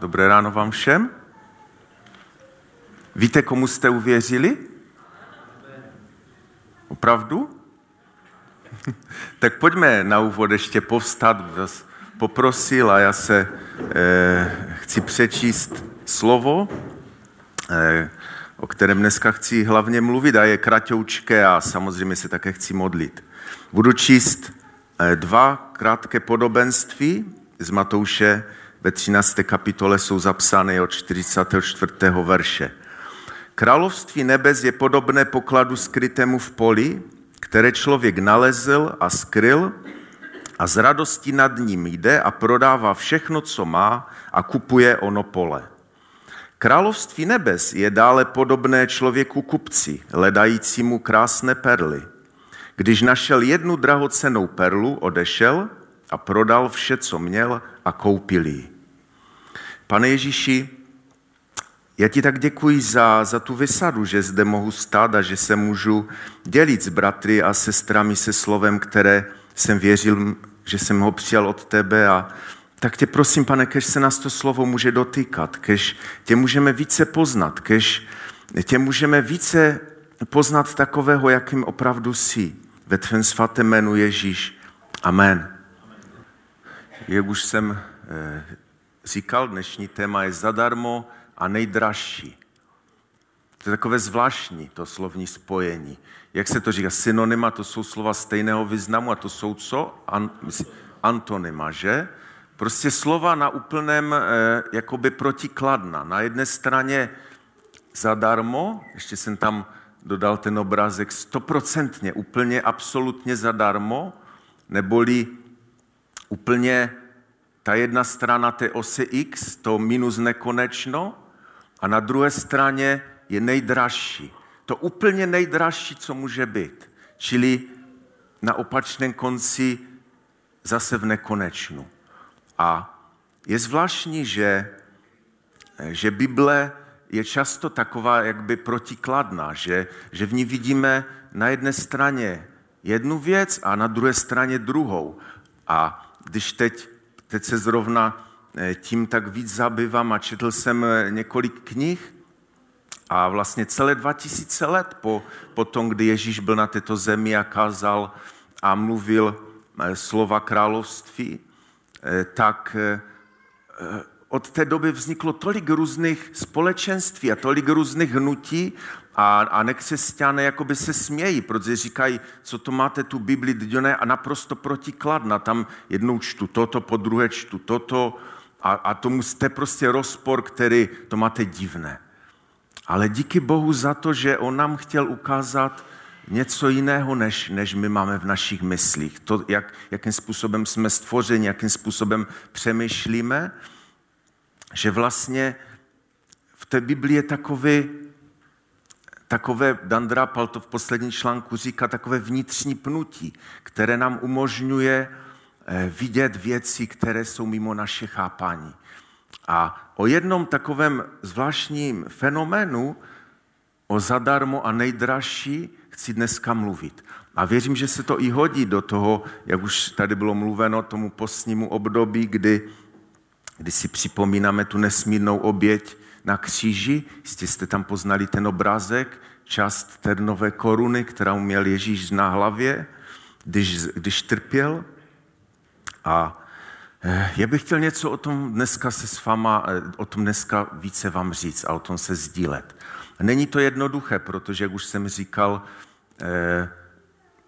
Dobré ráno vám všem. Víte, komu jste uvěřili? Opravdu? tak pojďme na úvod ještě povstat, poprosil a já se eh, chci přečíst slovo, eh, o kterém dneska chci hlavně mluvit a je kratoučké a samozřejmě se také chci modlit. Budu číst eh, dva krátké podobenství z Matouše ve 13. kapitole jsou zapsány od 44. verše. Království nebes je podobné pokladu skrytému v poli, které člověk nalezl a skryl a z radosti nad ním jde a prodává všechno, co má a kupuje ono pole. Království nebes je dále podobné člověku kupci, hledajícímu krásné perly. Když našel jednu drahocenou perlu, odešel a prodal vše, co měl a koupil ji. Pane Ježíši, já ti tak děkuji za, za tu vysadu, že zde mohu stát a že se můžu dělit s bratry a sestrami se slovem, které jsem věřil, že jsem ho přijal od tebe a tak tě prosím, pane, kež se nás to slovo může dotýkat, kež tě můžeme více poznat, kež tě můžeme více poznat takového, jakým opravdu jsi. Ve tvém svatém jménu Ježíš. Amen. Jak už jsem eh, říkal, dnešní téma je zadarmo a nejdražší. To je takové zvláštní, to slovní spojení. Jak se to říká? Synonyma, to jsou slova stejného významu a to jsou co? An, antonyma, že? Prostě slova na úplném eh, jakoby protikladna. Na jedné straně zadarmo, ještě jsem tam dodal ten obrázek, stoprocentně, úplně absolutně zadarmo, neboli úplně ta jedna strana té osy x, to minus nekonečno, a na druhé straně je nejdražší. To úplně nejdražší, co může být. Čili na opačném konci zase v nekonečnu. A je zvláštní, že, že Bible je často taková jakby protikladná, že, že v ní vidíme na jedné straně jednu věc a na druhé straně druhou. A když teď, teď se zrovna Eh, tím tak víc zabývám a četl jsem eh, několik knih a vlastně celé 2000 let po, po tom, kdy Ježíš byl na této zemi a kázal a mluvil eh, slova království, tak od té doby vzniklo tolik různých společenství a tolik různých hnutí a, a nekřesťané jakoby se smějí, protože říkají, co to máte tu Bibli, ne, a naprosto protikladna. Tam jednou čtu toto, po druhé čtu toto, a, a tomu jste prostě rozpor, který to máte divné. Ale díky Bohu za to, že On nám chtěl ukázat něco jiného, než, než my máme v našich myslích. To, jak, jakým způsobem jsme stvořeni, jakým způsobem přemýšlíme, že vlastně v té Biblii je takový, takové, Dan Drapal to v posledním článku říká, takové vnitřní pnutí, které nám umožňuje Eh, vidět věci, které jsou mimo naše chápání. A o jednom takovém zvláštním fenoménu, o zadarmo a nejdražší, chci dneska mluvit. A věřím, že se to i hodí do toho, jak už tady bylo mluveno, tomu postnímu období, kdy, kdy si připomínáme tu nesmírnou oběť na kříži. Jistě jste tam poznali ten obrázek, část té nové koruny, kterou měl Ježíš na hlavě, když, když trpěl. A eh, já bych chtěl něco o tom dneska se s váma, eh, o tom dneska více vám říct a o tom se sdílet. Není to jednoduché, protože, jak už jsem říkal, eh,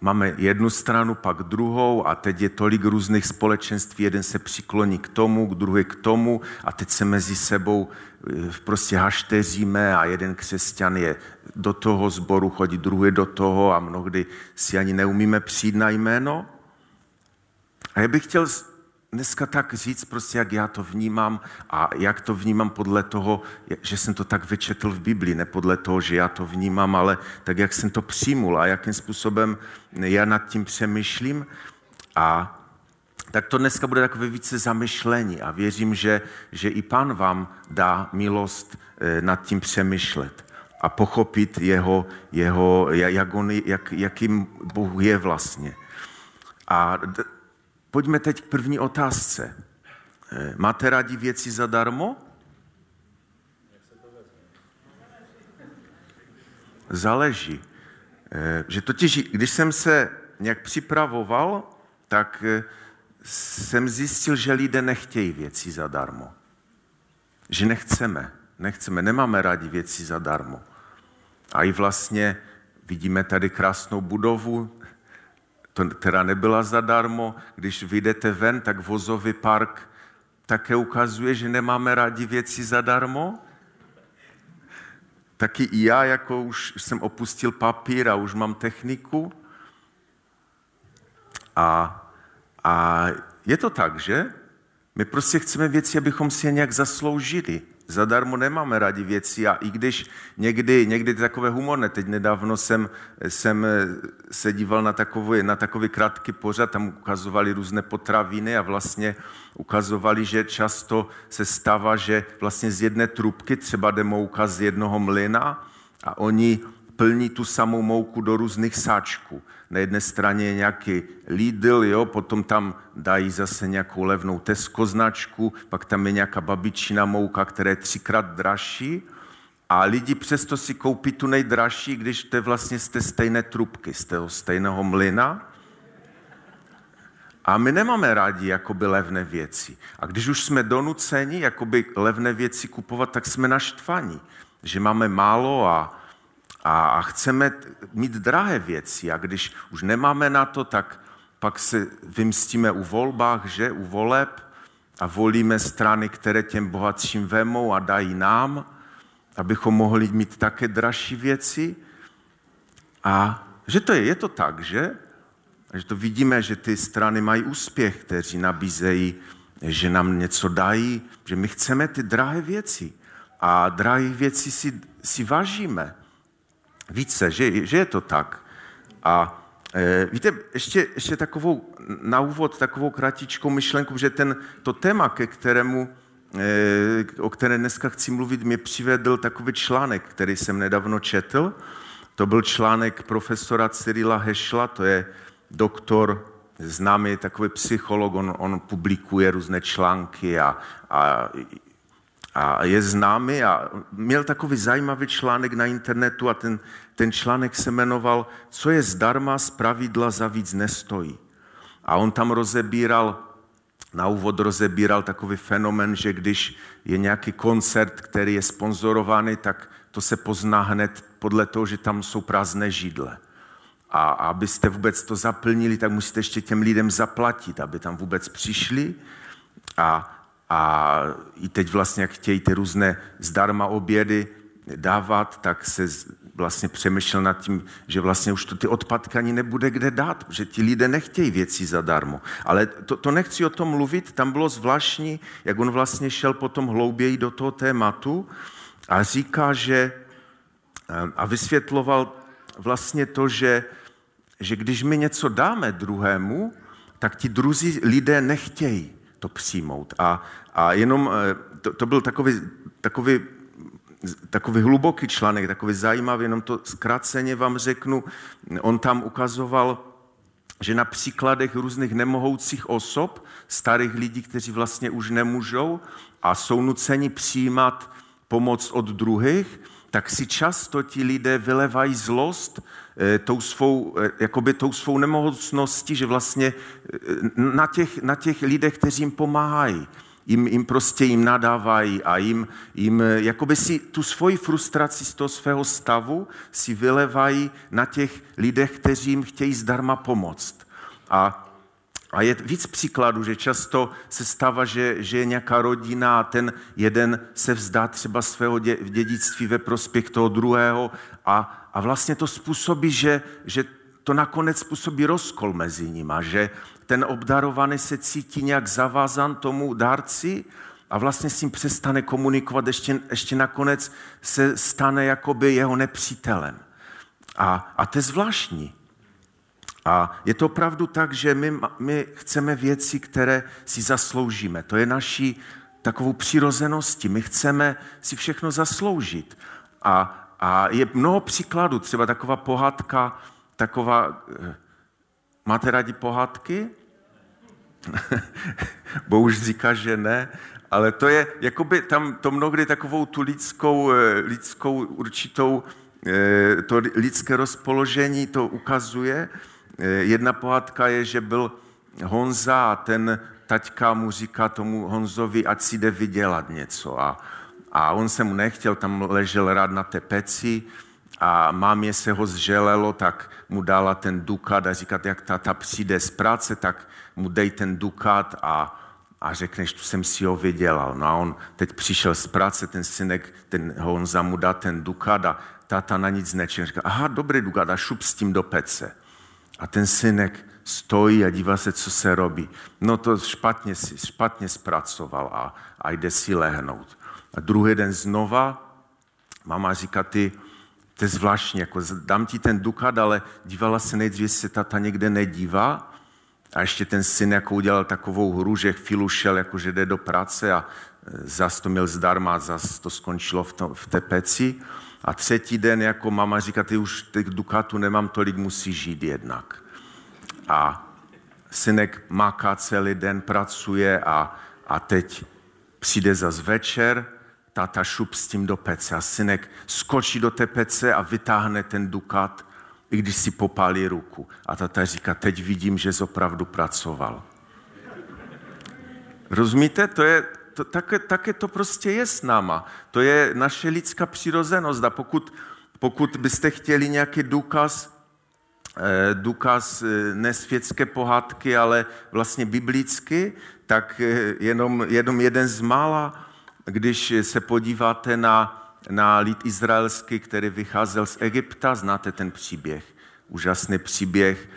máme jednu stranu, pak druhou a teď je tolik různých společenství, jeden se přikloní k tomu, druhý k tomu a teď se mezi sebou prostě hašteříme a jeden křesťan je do toho sboru, chodí druhý do toho a mnohdy si ani neumíme přijít na jméno. A já bych chtěl dneska tak říct, prostě jak já to vnímám a jak to vnímám podle toho, že jsem to tak vyčetl v Biblii, ne podle toho, že já to vnímám, ale tak, jak jsem to přijmul a jakým způsobem já nad tím přemýšlím. A tak to dneska bude takové více zamyšlení a věřím, že, že i Pán vám dá milost eh, nad tím přemýšlet a pochopit jeho, jeho jak on, jak, jakým Bůh je vlastně. A Pojďme teď k první otázce. Eh, máte rádi věci zadarmo? Záleží. Eh, že totiž, když jsem se nějak připravoval, tak eh, jsem zjistil, že lidé nechtějí věci zadarmo. Že nechceme, nechceme, nemáme rádi věci zadarmo. A i vlastně vidíme tady krásnou budovu, to, která nebyla zadarmo. Když vyjdete ven, tak vozový park také ukazuje, že nemáme rádi věci zadarmo. Taky i já, jako už jsem opustil papír a už mám techniku. A, a je to tak, že? My prostě chceme věci, abychom si je nějak zasloužili. Zadarmo nemáme rádi věci a i když někdy, někdy takové humorné, teď nedávno jsem, jsem se díval na takový, na takový krátký pořad, tam ukazovali různé potraviny a vlastně ukazovali, že často se stává, že vlastně z jedné trubky třeba jde mouka z jednoho mlyna a oni plní tu samou mouku do různých sáčků. Na jedné straně je nějaký Lidl, jo, potom tam dají zase nějakou levnou Tesco značku, pak tam je nějaká babičina mouka, která je třikrát dražší a lidi přesto si koupí tu nejdražší, když to je vlastně z té stejné trubky, z toho stejného mlyna. A my nemáme rádi jakoby levné věci. A když už jsme donuceni jakoby levné věci kupovat, tak jsme naštvaní, že máme málo a, a chceme mít drahé věci a když už nemáme na to, tak pak se vymstíme u volbách, že, u voleb a volíme strany, které těm bohatším vemou a dají nám, abychom mohli mít také dražší věci. A že to je, je to tak, že? A že to vidíme, že ty strany mají úspěch, kteří nabízejí, že nám něco dají, že my chceme ty drahé věci. A drahé věci si, si vážíme více, že, že je to tak. A e, víte, ještě, ještě takovou, na úvod takovou kratičkou myšlenku, že ten, to téma, ke kterému, e, o které dneska chci mluvit, mě přivedl takový článek, který jsem nedávno četl. To byl článek profesora Cyrila Hešla, to je doktor známý takový psycholog, on, on publikuje různé články a, a a je známý a měl takový zajímavý článek na internetu a ten, ten článek se jmenoval Co je zdarma, z pravidla za víc nestojí. A on tam rozebíral, na úvod rozebíral takový fenomen, že když je nějaký koncert, který je sponzorovaný, tak to se pozná hned podle toho, že tam jsou prázdné židle. A abyste vůbec to zaplnili, tak musíte ještě těm lidem zaplatit, aby tam vůbec přišli. A a i teď vlastně, jak chtějí ty různé zdarma obědy dávat, tak se vlastně přemýšlel nad tím, že vlastně už to ty odpadky ani nebude kde dát, že ti lidé nechtějí věci zadarmo. Ale to, to nechci o tom mluvit, tam bylo zvláštní, jak on vlastně šel potom hlouběji do toho tématu a říká, že a vysvětloval vlastně to, že, že když my něco dáme druhému, tak ti druzí lidé nechtějí to přijmout. A, a jenom eh, to, to byl takový, takový, takový hluboký článek, takový zajímavý, jenom to zkráceně vám řeknu. On tam ukazoval, že na příkladech různých nemohoucích osob, starých lidí, kteří vlastně už nemůžou a jsou nuceni přijímat pomoc od druhých, tak si často ti lidé vylevají zlost tou svou, eh, jakoby tou svou nemocností, že vlastně eh, na těch, na těch lidech, kteří jim pomáhají, jim, jim prostě jim nadávají a jim, jim jakoby si tu svoji frustraci z toho svého stavu si vylevají na těch lidech, kteří jim chtějí zdarma pomoct. A a je víc příkladů, že často se stává, že, že je nějaká rodina a ten jeden se vzdá třeba svého dě, dědictví ve prospěch toho druhého a, a vlastně to způsobí, že, že to nakonec způsobí rozkol mezi nimi, že ten obdarovaný se cítí nějak zavázan tomu dárci a vlastně s ním přestane komunikovat, ještě, ještě nakonec se stane jakoby jeho nepřítelem. A, a to je zvláštní. A je to opravdu tak, že my, my chceme věci, které si zasloužíme. To je naší takovou přirozeností. My chceme si všechno zasloužit. A, a je mnoho příkladů, třeba taková pohádka, taková... Eh, máte rádi pohádky? Bo už říká, že ne, ale to je, jakoby tam to mnohdy takovou tu lidskou, eh, lidskou určitou eh, to lidské rozpoložení to ukazuje. Jedna pohádka je, že byl Honza a ten taťka mu říká tomu Honzovi, ať si jde vydělat něco. A, a on se mu nechtěl, tam ležel rád na té peci a mámě se ho zželelo, tak mu dala ten dukat a říkat, jak tata přijde z práce, tak mu dej ten dukat a, a řekneš, tu jsem si ho vydělal. No a on teď přišel z práce, ten synek, ten Honza mu dá ten dukat a táta na nic nečem. Říká, aha, dobrý dukat a šup s tím do pece. A ten synek stojí a dívá se, co se robí. No to špatně, si, špatně zpracoval a, a jde si lehnout. A druhý den znova mama říká, ty, to je zvláštní, jako dám ti ten dukat, ale dívala se nejdřív, jestli se tata někde nedívá. A ještě ten syn jako udělal takovou hru, že chvíli šel, jako že jde do práce a e, zas to měl zdarma, zas to skončilo v, to, v té peci. A třetí den jako mama říká, ty už těch dukatů nemám tolik, musí žít jednak. A synek maká celý den, pracuje a, a teď přijde zas večer, táta šup s tím do pece a synek skočí do té pece a vytáhne ten dukat, i když si popálí ruku. A táta říká, teď vidím, že jsi opravdu pracoval. Rozumíte? To je, to, také, také to prostě je s náma. To je naše lidská přirozenost. A pokud, pokud byste chtěli nějaký důkaz, eh, důkaz eh, ne světské pohádky, ale vlastně biblicky, tak eh, jenom, jenom jeden z mála když se podíváte na, na lid izraelský, který vycházel z Egypta, znáte ten příběh, úžasný příběh,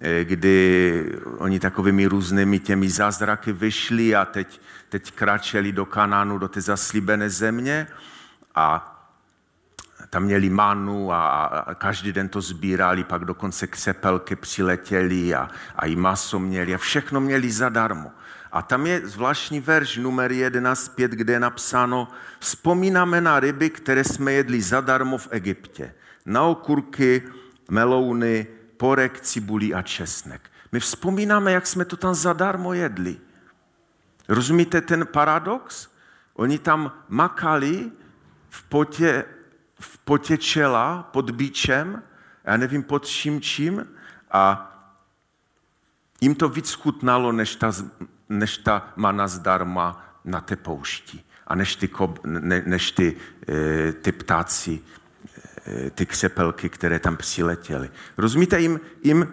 eh, kdy oni takovými různými těmi zázraky vyšli a teď, teď kráčeli do Kanánu, do té zaslíbené země a tam měli manu a, a každý den to sbírali, pak dokonce křepelky přiletěli a, a i maso měli a všechno měli zadarmo. A tam je zvláštní verš numer 11.5, kde je napsáno Vzpomínáme na ryby, které jsme jedli zadarmo v Egyptě. Na okurky, melouny, porek, cibulí a česnek. My vzpomínáme, jak jsme to tam zadarmo jedli. Rozumíte ten paradox? Oni tam makali v potě, v potě čela pod bíčem, já nevím pod čím čím, a jim to víc chutnalo, než ta než ta mana zdarma na té poušti a než ty, kob, ne, než ty, e, ty ptáci, e, ty křepelky, které tam přiletěly. Rozumíte, jim, jim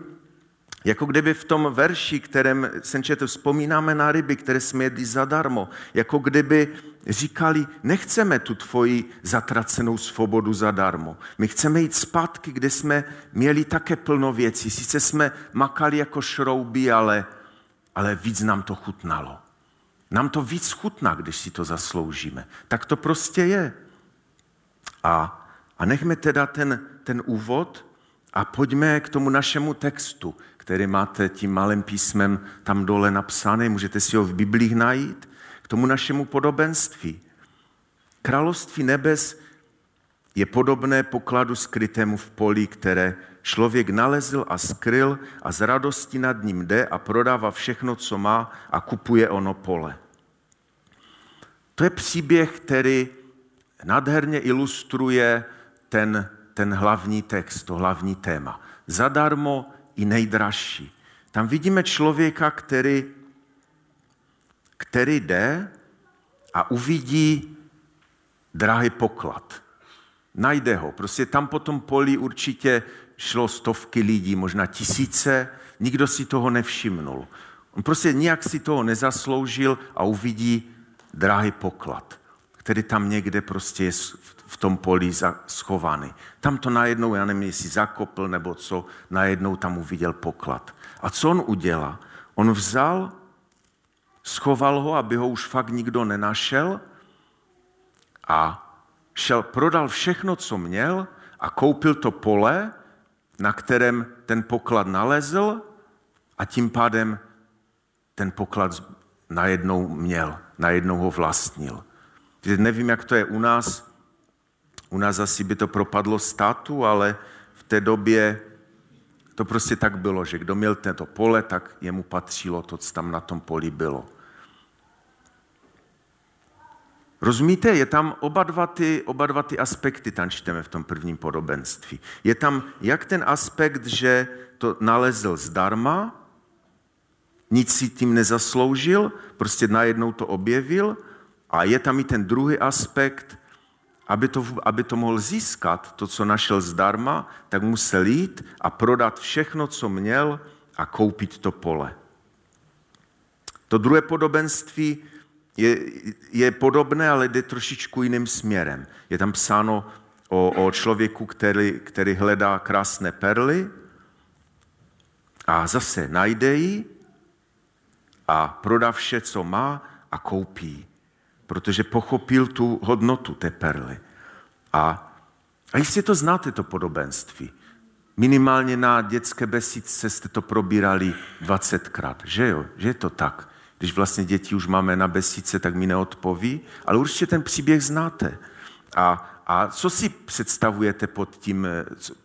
jako kdyby v tom verši, kterém jsem četl, vzpomínáme na ryby, které jsme jedli zadarmo, jako kdyby říkali, nechceme tu tvoji zatracenou svobodu zadarmo. My chceme jít zpátky, kde jsme měli také plno věcí. Sice jsme makali jako šrouby, ale ale víc nám to chutnalo. Nám to víc chutná, když si to zasloužíme. Tak to prostě je. A, a nechme teda ten, ten úvod a pojďme k tomu našemu textu, který máte tím malým písmem tam dole napsaný, můžete si ho v Biblích najít, k tomu našemu podobenství. Království nebes je podobné pokladu skrytému v poli, které člověk nalezl a skryl a z radosti nad ním jde a prodává všechno, co má a kupuje ono pole. To je příběh, který nádherně ilustruje ten, ten hlavní text, to hlavní téma. Zadarmo i nejdražší. Tam vidíme člověka, který, který jde a uvidí drahý poklad. Najde ho. Prostě tam po tom poli určitě šlo stovky lidí, možná tisíce, nikdo si toho nevšimnul. On prostě nijak si toho nezasloužil a uvidí drahý poklad, který tam někde prostě je v tom poli schovaný. Tam to najednou, já nevím, jestli zakopl nebo co, najednou tam uviděl poklad. A co on udělal? On vzal, schoval ho, aby ho už fakt nikdo nenašel a šel, prodal všechno, co měl a koupil to pole, na kterém ten poklad nalezl a tím pádem ten poklad najednou měl, najednou ho vlastnil. Teď nevím, jak to je u nás. U nás asi by to propadlo státu, ale v té době to prostě tak bylo, že kdo měl tento pole, tak jemu patřilo to, co tam na tom poli bylo. Rozumíte, je tam oba dva, ty, oba dva ty aspekty, tam čteme v tom prvním podobenství. Je tam jak ten aspekt, že to nalezl zdarma, nic si tím nezasloužil, prostě najednou to objevil a je tam i ten druhý aspekt, aby to, aby to mohl získat, to, co našel zdarma, tak musel jít a prodat všechno, co měl a koupit to pole. To druhé podobenství je, je podobné, ale jde trošičku jiným směrem. Je tam psáno o, o člověku, který, který hledá krásné perly a zase najde ji a prodá vše, co má a koupí, protože pochopil tu hodnotu té perly. A, a jistě to znáte, to podobenství. Minimálně na dětské besídce jste to probírali 20krát, že jo? Že je to tak? Když vlastně děti už máme na besídce, tak mi neodpoví, ale určitě ten příběh znáte. A, a co si představujete pod tím,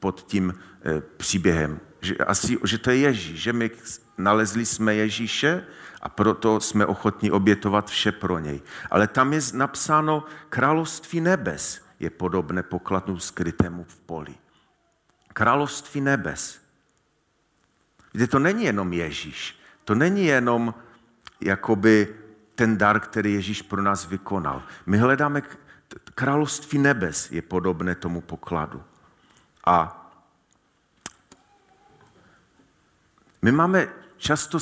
pod tím e, příběhem? Že, asi, že to je Ježíš, že my nalezli jsme Ježíše a proto jsme ochotní obětovat vše pro něj. Ale tam je napsáno, království nebes je podobné pokladu skrytému v poli. Království nebes. Víte, to není jenom Ježíš. To není jenom jakoby ten dar, který Ježíš pro nás vykonal. My hledáme, království nebes je podobné tomu pokladu. A my máme často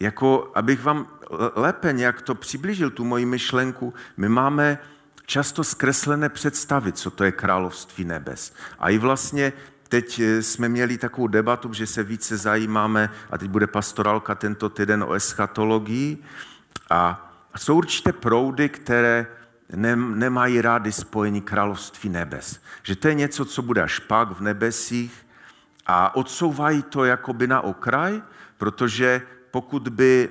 jako abych vám lépe nějak to přiblížil, tu moji myšlenku, my máme často zkreslené představy, co to je království nebes. A i vlastně teď eh, jsme měli takovou debatu, že se více zajímáme, a teď bude pastorálka tento týden o eschatologii, a jsou určité proudy, které nemají rády spojení království nebes. Že to je něco, co bude až pak v nebesích a odsouvají to jakoby na okraj, protože pokud, by,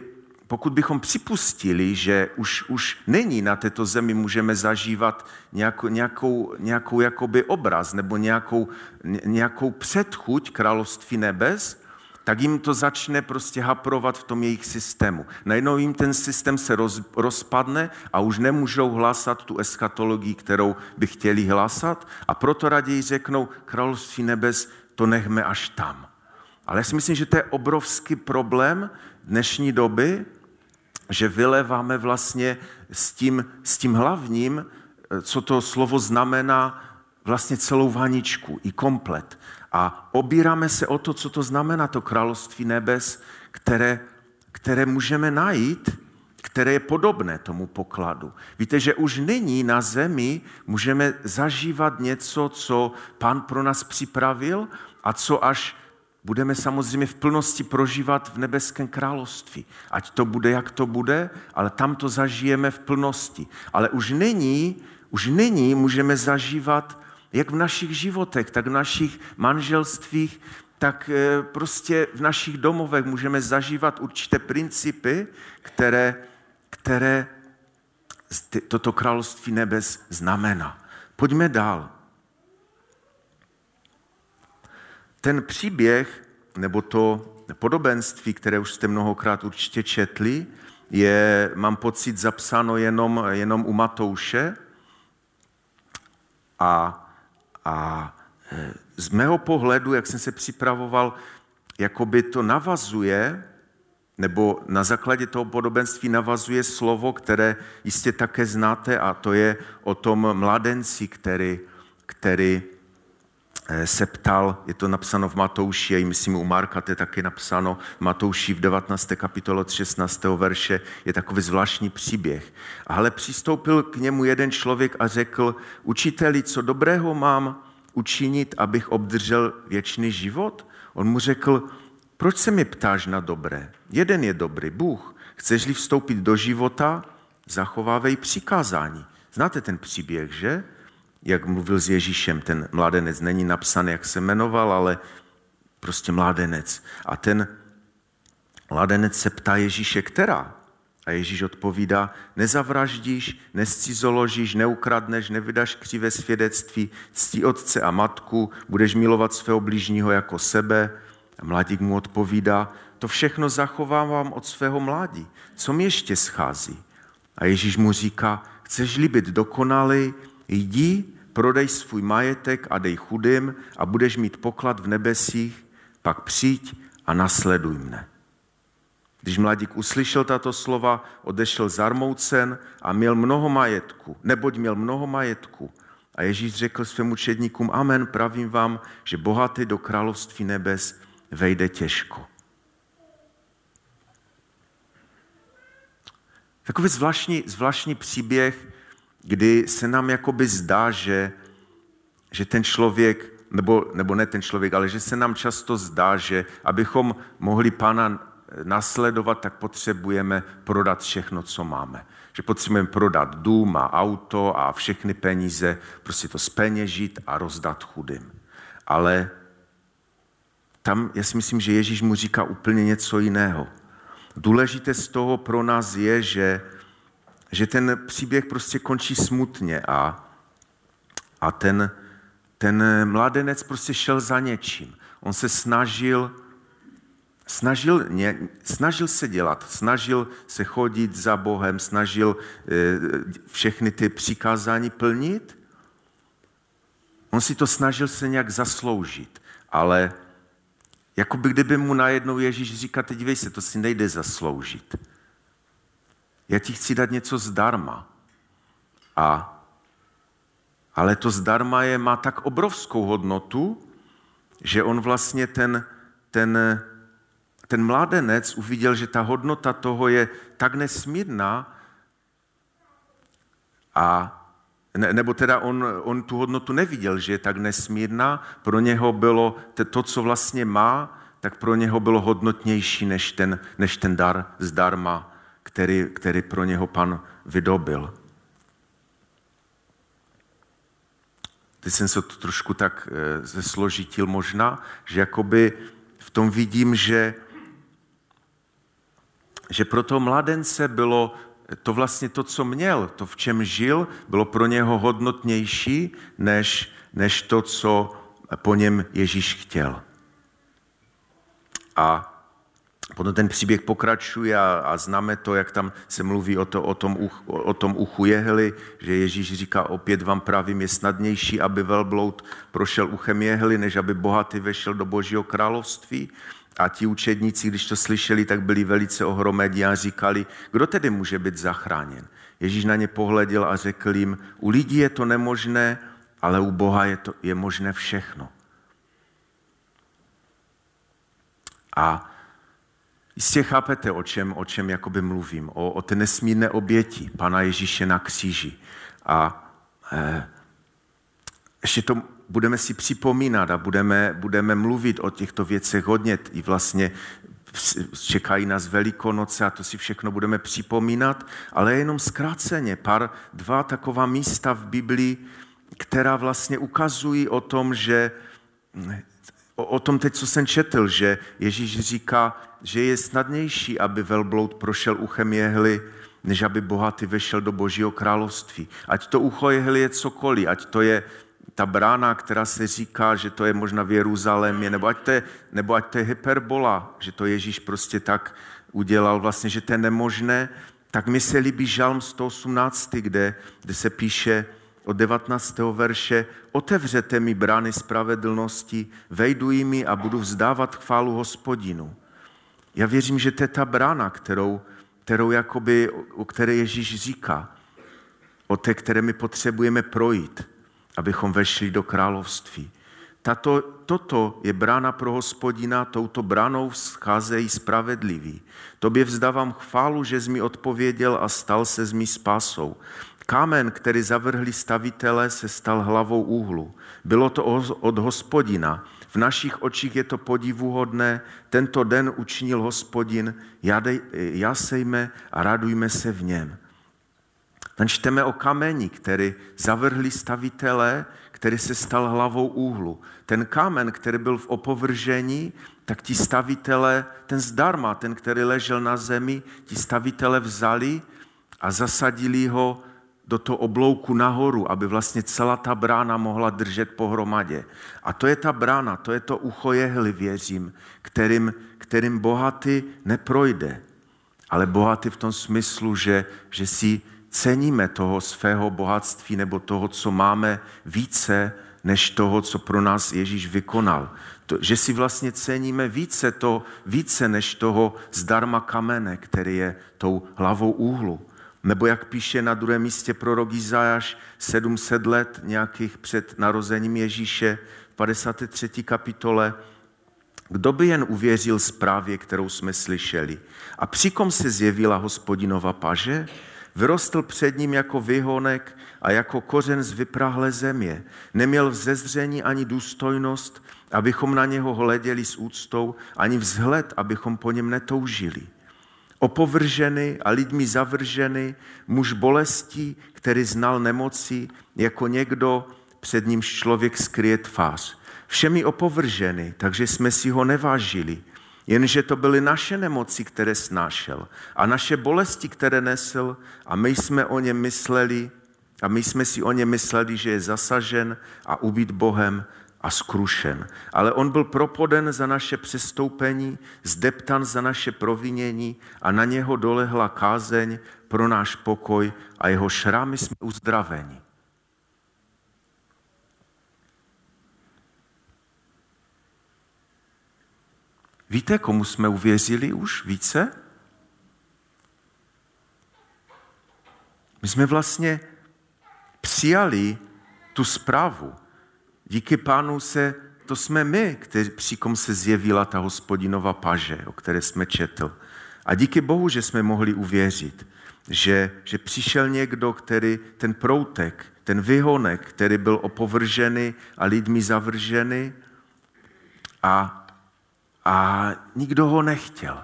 pokud bychom připustili, že už, už není na této zemi, můžeme zažívat nějakou, nějakou, nějakou jakoby obraz nebo nějakou, nějakou předchuť království nebes, tak jim to začne prostě haprovat v tom jejich systému. Najednou jim ten systém se roz, rozpadne a už nemůžou hlásat tu eschatologii, kterou by chtěli hlásat a proto raději řeknou, království nebes to nechme až tam. Ale já si myslím, že to je obrovský problém dnešní doby, že vyleváme vlastně s tím, s tím hlavním, co to slovo znamená, vlastně celou vaničku i komplet. A obíráme se o to, co to znamená to království nebes, které, které můžeme najít, které je podobné tomu pokladu. Víte, že už nyní na zemi můžeme zažívat něco, co pán pro nás připravil a co až budeme samozřejmě v plnosti prožívat v nebeském království. Ať to bude, jak to bude, ale tam to zažijeme v plnosti. Ale už není, už není můžeme zažívat jak v našich životech, tak v našich manželstvích, tak eh, prostě v našich domovech můžeme zažívat určité principy, které, které toto království nebes znamená. Pojďme dál. Ten příběh, nebo to podobenství, které už jste mnohokrát určitě četli, je, mám pocit, zapsáno jenom, jenom u Matouše. A, a e, z mého pohledu, jak jsem se připravoval, jakoby to navazuje, nebo na základě toho podobenství navazuje slovo, které jistě také znáte, a to je o tom mladenci, který, který se ptal, je to napsáno v Matouši, a myslím u Marka, to je taky napsáno v Matouši v 19. kapitole od 16. verše, je takový zvláštní příběh. Ale přistoupil k němu jeden člověk a řekl, učiteli, co dobrého mám učinit, abych obdržel věčný život? On mu řekl, proč se mi ptáš na dobré? Jeden je dobrý, Bůh. Chceš-li vstoupit do života, zachovávej přikázání. Znáte ten příběh, že? Jak mluvil s Ježíšem, ten mladenec. Není napsaný, jak se jmenoval, ale prostě mladenec. A ten mladenec se ptá Ježíše, která? A Ježíš odpovídá, nezavraždíš, nescizoložíš, neukradneš, nevydaš křivé svědectví, ctí otce a matku, budeš milovat svého blížního jako sebe. A mladík mu odpovídá, to všechno zachovávám od svého mládí. Co mi ještě schází? A Ježíš mu říká, chceš-li být dokonalý, jdi, prodej svůj majetek a dej chudým a budeš mít poklad v nebesích, pak přijď a nasleduj mne. Když mladík uslyšel tato slova, odešel zarmoucen a měl mnoho majetku, neboť měl mnoho majetku. A Ježíš řekl svým učedníkům, amen, pravím vám, že bohatý do království nebes vejde těžko. Takový zvláštní, zvláštní příběh, kdy se nám jakoby zdá, že, že ten člověk, nebo, nebo ne ten člověk, ale že se nám často zdá, že abychom mohli pána nasledovat, tak potřebujeme prodat všechno, co máme. Že potřebujeme prodat dům a auto a všechny peníze, prostě to speněžit a rozdat chudým. Ale tam já si myslím, že Ježíš mu říká úplně něco jiného. Důležité z toho pro nás je, že, že ten příběh prostě končí smutně a, a ten, ten mladenec prostě šel za něčím. On se snažil snažil, ně, snažil se dělat, snažil se chodit za Bohem, snažil e, všechny ty přikázání plnit. On si to snažil se nějak zasloužit, ale jako by kdyby mu najednou Ježíš říká, teď dívej se, to si nejde zasloužit. Já ti chci dát něco zdarma. A, ale to zdarma je, má tak obrovskou hodnotu, že on vlastně ten, ten ten mládenec uviděl, že ta hodnota toho je tak nesmírná, a, ne, nebo teda on, on tu hodnotu neviděl, že je tak nesmírná, pro něho bylo to, co vlastně má, tak pro něho bylo hodnotnější než ten, než ten dar zdarma, který, který pro něho pan vydobil. Teď jsem se to trošku tak e, zesložitil možná, že jakoby v tom vidím, že že pro toho mladence bylo to vlastně to, co měl, to, v čem žil, bylo pro něho hodnotnější, než, než to, co po něm Ježíš chtěl. A potom ten příběh pokračuje a, a známe to, jak tam se mluví o, to, o, tom, uch, o tom uchu jehly, že Ježíš říká, opět vám pravím, je snadnější, aby velbloud prošel uchem jehly, než aby bohatý vešel do božího království. A ti učedníci, když to slyšeli, tak byli velice ohromení a říkali, kdo tedy může být zachráněn. Ježíš na ně pohleděl a řekl jim, u lidí je to nemožné, ale u Boha je, to, je možné všechno. A jistě chápete, o čem, o čem jakoby mluvím, o, o té nesmírné oběti Pana Ježíše na kříži. A eh, ještě to budeme si připomínat a budeme, budeme mluvit o těchto věcech hodně. I vlastně čekají nás Velikonoce a to si všechno budeme připomínat, ale jenom zkráceně pár, dva taková místa v Biblii, která vlastně ukazují o tom, že o, o tom teď, co jsem četl, že Ježíš říká, že je snadnější, aby velbloud prošel uchem jehly, než aby bohatý vešel do božího království. Ať to ucho jehly je cokoliv, ať to je ta brána, která se říká, že to je možná v Jeruzalémě, nebo ať to je, nebo ať to je hyperbola, že to Ježíš prostě tak udělal vlastně, že to je nemožné, tak mi se líbí žalm 118, kde, kde se píše od 19. verše, otevřete mi brány spravedlnosti, vejdu jimi a budu vzdávat chválu hospodinu. Já věřím, že to je ta brána, kterou, kterou jakoby, o které Ježíš říká, o té, které my potřebujeme projít abychom vešli do království. Tato, toto je brána pro hospodina, touto branou scházejí spravedliví. Tobě vzdávám chválu, že jsi mi odpověděl a stal se z mý spásou. Kámen, který zavrhli stavitele, se stal hlavou úhlu. Bylo to od hospodina. V našich očích je to podivuhodné. Tento den učinil hospodin. Jasejme a radujme se v něm. Tam čteme o kameni, který zavrhli stavitele, který se stal hlavou úhlu. Ten kámen, který byl v opovržení, tak ti stavitele, ten zdarma, ten, který ležel na zemi, ti stavitele vzali a zasadili ho do toho oblouku nahoru, aby vlastně celá ta brána mohla držet pohromadě. A to je ta brána, to je to ucho jehly, věřím, kterým, kterým bohatý neprojde. Ale bohatý v tom smyslu, že, že si ceníme toho svého bohatství nebo toho, co máme více, než toho, co pro nás Ježíš vykonal. To, že si vlastně ceníme více, to, více než toho zdarma kamene, který je tou hlavou úhlu. Nebo jak píše na druhém místě prorok Izajáš 700 let nějakých před narozením Ježíše v 53. kapitole, kdo by jen uvěřil zprávě, kterou jsme slyšeli? A přikom se zjevila hospodinova paže? Vyrostl před ním jako vyhonek a jako kořen z vyprahlé země. Neměl vzezření ani důstojnost, abychom na něho hleděli s úctou, ani vzhled, abychom po něm netoužili. Opovržený a lidmi zavržený, muž bolestí, který znal nemoci, jako někdo, před ním člověk skryje tvář. Všemi opovrženy, takže jsme si ho nevážili. Jenže to byly naše nemoci, které snášel a naše bolesti, které nesl a my jsme o něm mysleli a my jsme si o něm mysleli, že je zasažen a ubít Bohem a skrušen. Ale on byl propoden za naše přestoupení, zdeptan za naše provinění a na něho dolehla kázeň pro náš pokoj a jeho šrámy jsme uzdraveni. Víte, komu jsme uvěřili už více? My jsme vlastně přijali tu zprávu. Díky pánu se, to jsme my, kteří, při kom se zjevila ta hospodinova paže, o které jsme četl. A díky Bohu, že jsme mohli uvěřit, že, že přišel někdo, který ten proutek, ten vyhonek, který byl opovržený a lidmi zavržený a a nikdo ho nechtěl.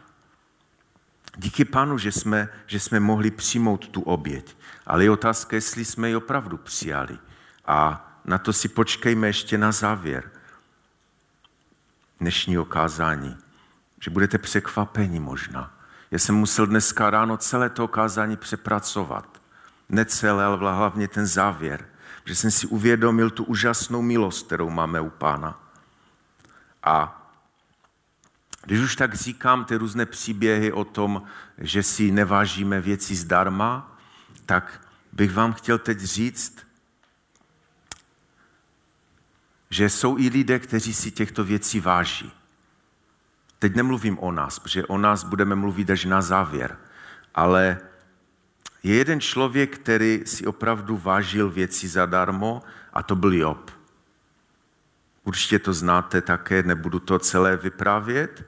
Díky panu, že jsme, že jsme mohli přijmout tu oběť. Ale je otázka, jestli jsme ji opravdu přijali. A na to si počkejme ještě na závěr dnešního kázání. Že budete překvapeni možná. Já jsem musel dneska ráno celé to kázání přepracovat. Ne celé, ale hlavně ten závěr. Že jsem si uvědomil tu úžasnou milost, kterou máme u pána. A když už tak říkám ty různé příběhy o tom, že si nevážíme věci zdarma, tak bych vám chtěl teď říct, že jsou i lidé, kteří si těchto věcí váží. Teď nemluvím o nás, protože o nás budeme mluvit až na závěr, ale je jeden člověk, který si opravdu vážil věci zadarmo a to byl Job. Určitě to znáte také, nebudu to celé vyprávět.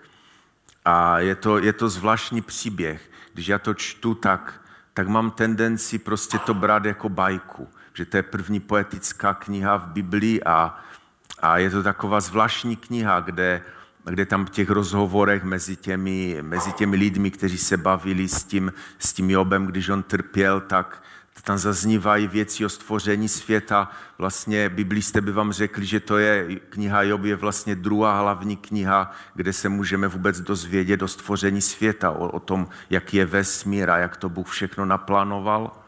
A je to, je to zvláštní příběh. Když já to čtu, tak, tak mám tendenci prostě to brát jako bajku. Že to je první poetická kniha v Biblii a, a je to taková zvláštní kniha, kde, kde tam v těch rozhovorech mezi těmi, mezi těmi lidmi, kteří se bavili s tím, s tím Jobem, když on trpěl, tak, tam zaznívají věci o stvoření světa. Vlastně biblisté by vám řekli, že to je kniha Job je vlastně druhá hlavní kniha, kde se můžeme vůbec dozvědět o stvoření světa, o, o tom, jak je vesmír a jak to Bůh všechno naplánoval.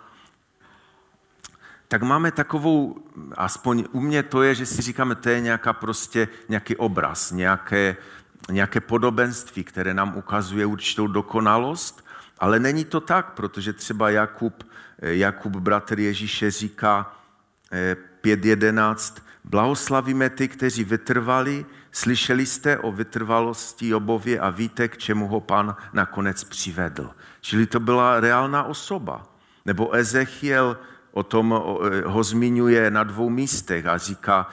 Tak máme takovou, aspoň u mě to je, že si říkáme, to je nějaká prostě nějaký obraz, nějaké, nějaké podobenství, které nám ukazuje určitou dokonalost, ale není to tak, protože třeba Jakub Jakub, bratr Ježíše, říká 5.11, eh, blahoslavíme ty, kteří vytrvali, slyšeli jste o vytrvalosti Jobově a víte, k čemu ho pan nakonec přivedl. Čili to byla reálná osoba. Nebo Ezechiel o tom eh, ho zmiňuje na dvou místech a říká,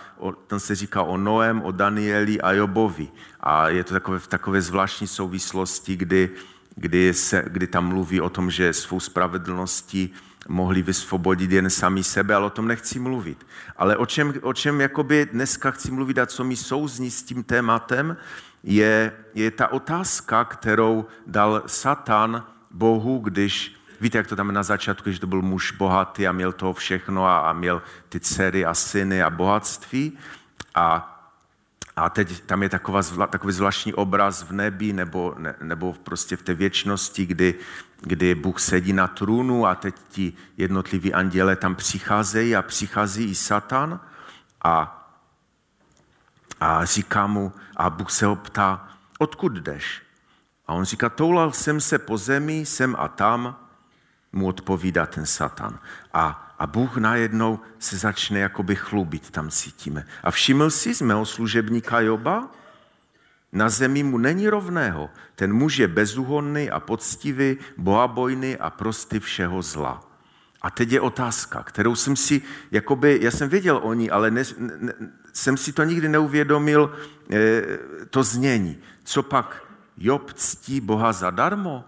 tam se říká o Noem, o Danieli a Jobovi. A je to takové, v takové zvláštní souvislosti, kdy, kdy, se, kdy tam mluví o tom, že svou spravedlností mohli vysvobodit jen sami sebe, ale o tom nechci mluvit. Ale o čem, o čem jakoby dneska chci mluvit a co mi souzní s tím tématem, je, je ta otázka, kterou dal Satan Bohu, když, víte, jak to tam na začátku, když to byl muž bohatý a měl toho všechno a, a měl ty dcery a syny a bohatství a a teď tam je taková, takový zvláštní obraz v nebi nebo, ne, nebo prostě v té věčnosti, kdy, kdy Bůh sedí na trůnu a teď ti jednotliví anděle tam přicházejí a přichází i Satan a, a říká mu, a Bůh se ho ptá, odkud jdeš? A on říká, toulal jsem se po zemi, sem a tam, mu odpovídá ten Satan. A, a Bůh najednou se začne jakoby chlubit, tam cítíme. A všiml si z mého služebníka Joba? Na zemi mu není rovného. Ten muž je bezúhonný a poctivý, bohabojný a prostý všeho zla. A teď je otázka, kterou jsem si, jakoby, já jsem věděl o ní, ale ne, ne, jsem si to nikdy neuvědomil, e, to znění. Co pak Job ctí Boha zadarmo?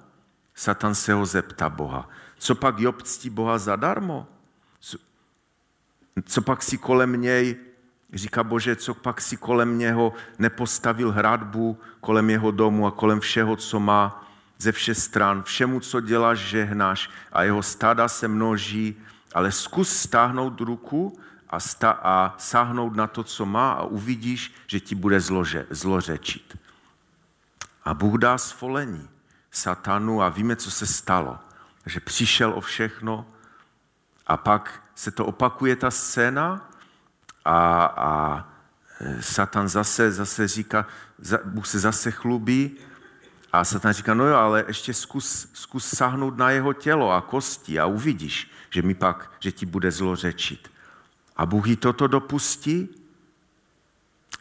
Satan se ho zeptá Boha. Co pak Job ctí Boha zadarmo? Co, pak si kolem něj, říká Bože, co pak si kolem něho nepostavil hradbu, kolem jeho domu a kolem všeho, co má ze všech stran. Všemu, co děláš, žehnáš a jeho stáda se množí, ale zkus stáhnout ruku a, sta- a sáhnout na to, co má a uvidíš, že ti bude zlože, zlořečit. A Bůh dá svolení satanu a víme, co se stalo. Že přišel o všechno a pak se to opakuje ta scéna a, a e, Satan zase, zase říká, Bůh se zase chlubí a Satan říká, no jo, ale ještě zkus, zkus sáhnout na jeho tělo a kosti a uvidíš, že mi pak, že ti bude zlořečit. A Bůh jí toto dopustí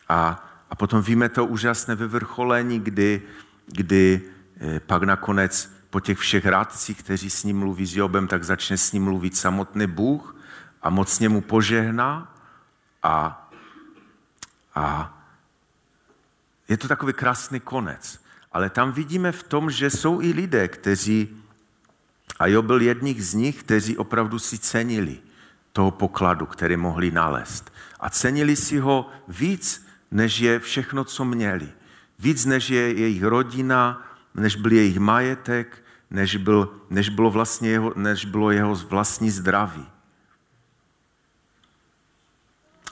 a, a potom víme to úžasné vyvrcholení, kdy, kdy eh, pak nakonec po těch všech rádcích, kteří s ním mluví s Jobem, tak začne s ním mluvit samotný Bůh a mocně mu požehná a, a je to takový krásný konec. Ale tam vidíme v tom, že jsou i lidé, kteří, a Job byl jedních z nich, kteří opravdu si cenili toho pokladu, který mohli nalézt. A cenili si ho víc, než je všechno, co měli. Víc, než je jejich rodina, než byl jejich majetek, než, byl, než, bylo, vlastně jeho, než bylo jeho vlastní zdraví.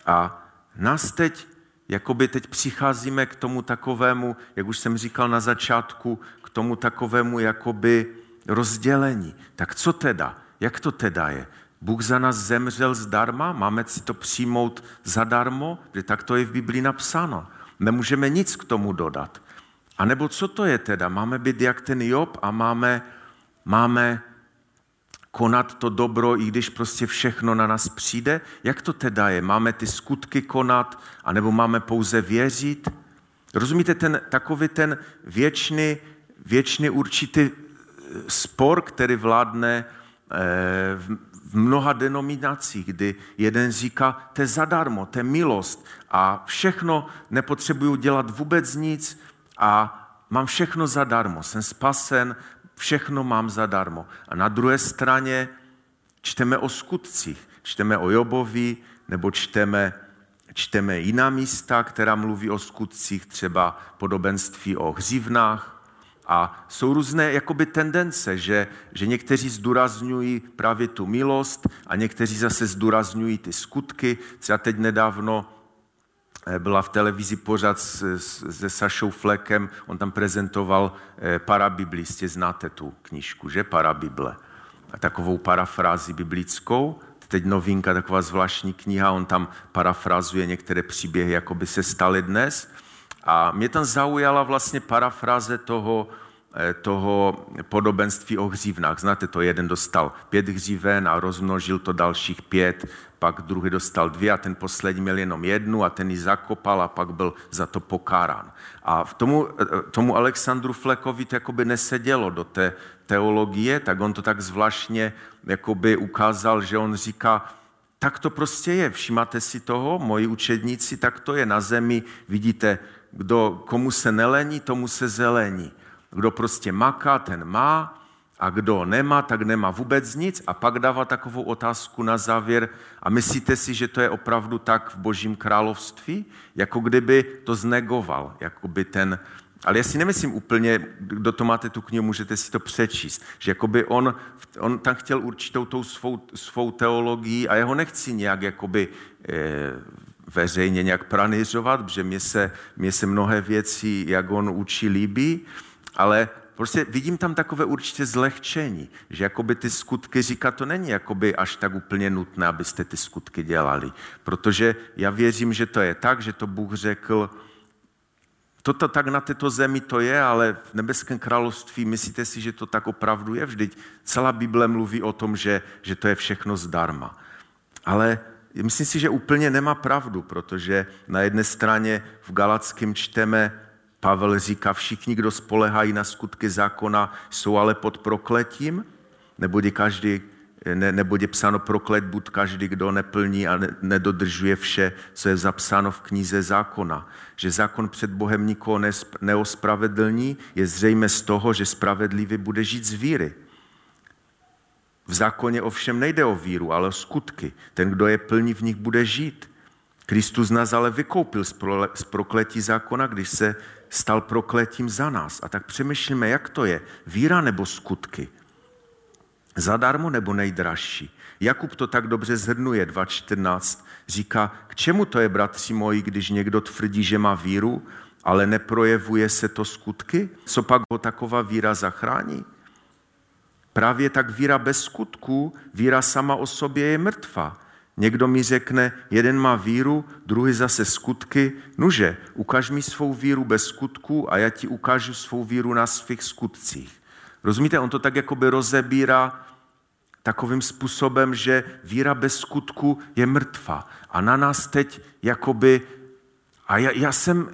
A nás teď, jakoby teď přicházíme k tomu takovému, jak už jsem říkal na začátku, k tomu takovému jakoby rozdělení. Tak co teda? Jak to teda je? Bůh za nás zemřel zdarma, máme si to přijmout zadarmo, že tak to je v Biblii napsáno. Nemůžeme nic k tomu dodat. A nebo co to je teda? Máme být jak ten Job a máme, máme konat to dobro, i když prostě všechno na nás přijde? Jak to teda je? Máme ty skutky konat, anebo máme pouze věřit? Rozumíte, ten, takový ten věčný, věčný určitý spor, který vládne v v mnoha denominacích, kdy jeden říká, to je zadarmo, to je milost a všechno nepotřebuju dělat vůbec nic a mám všechno zadarmo, jsem spasen, všechno mám zadarmo. A na druhé straně čteme o skutcích, čteme o Jobovi, nebo čteme, čteme jiná místa, která mluví o skutcích, třeba podobenství o hřivnách, a jsou různé jakoby tendence, že, že někteří zdůrazňují právě tu milost a někteří zase zdůrazňují ty skutky. Třeba teď nedávno byla v televizi pořád se Sašou Flekem, on tam prezentoval eh, parabibli, jistě znáte tu knížku, že? Parabible. A takovou parafrázi biblickou, teď novinka, taková zvláštní kniha, on tam parafrazuje některé příběhy, jako by se staly dnes. A mě tam zaujala vlastně parafráze toho, eh, toho podobenství o hřívnách. Znáte to, jeden dostal pět hříven a rozmnožil to dalších pět, pak druhý dostal dvě a ten poslední měl jenom jednu a ten ji zakopal a pak byl za to pokárán. A v tomu, eh, tomu Alexandru Flekovi to jakoby nesedělo do té teologie, tak on to tak zvláštně jakoby ukázal, že on říká, tak to prostě je, všimáte si toho, moji učedníci, tak to je na zemi, vidíte, kdo, komu se nelení, tomu se zelení. Kdo prostě maká, ten má, a kdo nemá, tak nemá vůbec nic. A pak dává takovou otázku na závěr. A myslíte si, že to je opravdu tak v božím království? Jako kdyby to znegoval, jako by ten, ale já si nemyslím úplně, kdo to máte tu knihu, můžete si to přečíst, že jakoby on, on tam chtěl určitou tou svou, svou teologii a já ho nechci nějak jakoby eh, veřejně nějak pranířovat, protože mě se, mě se mnohé věci, jak on učí, líbí, ale prostě vidím tam takové určitě zlehčení, že jakoby ty skutky říká, to není jakoby až tak úplně nutné, abyste ty skutky dělali. Protože já věřím, že to je tak, že to Bůh řekl, toto tak na této zemi to je, ale v nebeském království myslíte si, že to tak opravdu je? Vždyť celá Bible mluví o tom, že, že to je všechno zdarma. Ale myslím si, že úplně nemá pravdu, protože na jedné straně v Galackém čteme, Pavel říká, všichni, kdo spolehají na skutky zákona, jsou ale pod prokletím, nebo každý, ne, neboť je psáno proklet bud každý, kdo neplní a ne, nedodržuje vše, co je zapsáno v knize zákona. Že zákon před Bohem nikoho neospravedlní, je zřejmé z toho, že spravedlivý bude žít z víry. V zákoně ovšem nejde o víru, ale o skutky. Ten, kdo je plní, v nich bude žít. Kristus nás ale vykoupil z prokletí zákona, když se stal prokletím za nás. A tak přemýšlíme, jak to je, víra nebo skutky. Zadarmo nebo nejdražší? Jakub to tak dobře zhrnuje, 2.14. Říká, k čemu to je, bratři moji, když někdo tvrdí, že má víru, ale neprojevuje se to skutky? Co pak ho taková víra zachrání? Právě tak víra bez skutků, víra sama o sobě je mrtvá. Někdo mi řekne, jeden má víru, druhý zase skutky. Nuže, ukaž mi svou víru bez skutků a já ti ukážu svou víru na svých skutcích. Rozumíte, on to tak jakoby rozebírá takovým způsobem, že víra bez skutku je mrtvá. A na nás teď jakoby, a já, já jsem,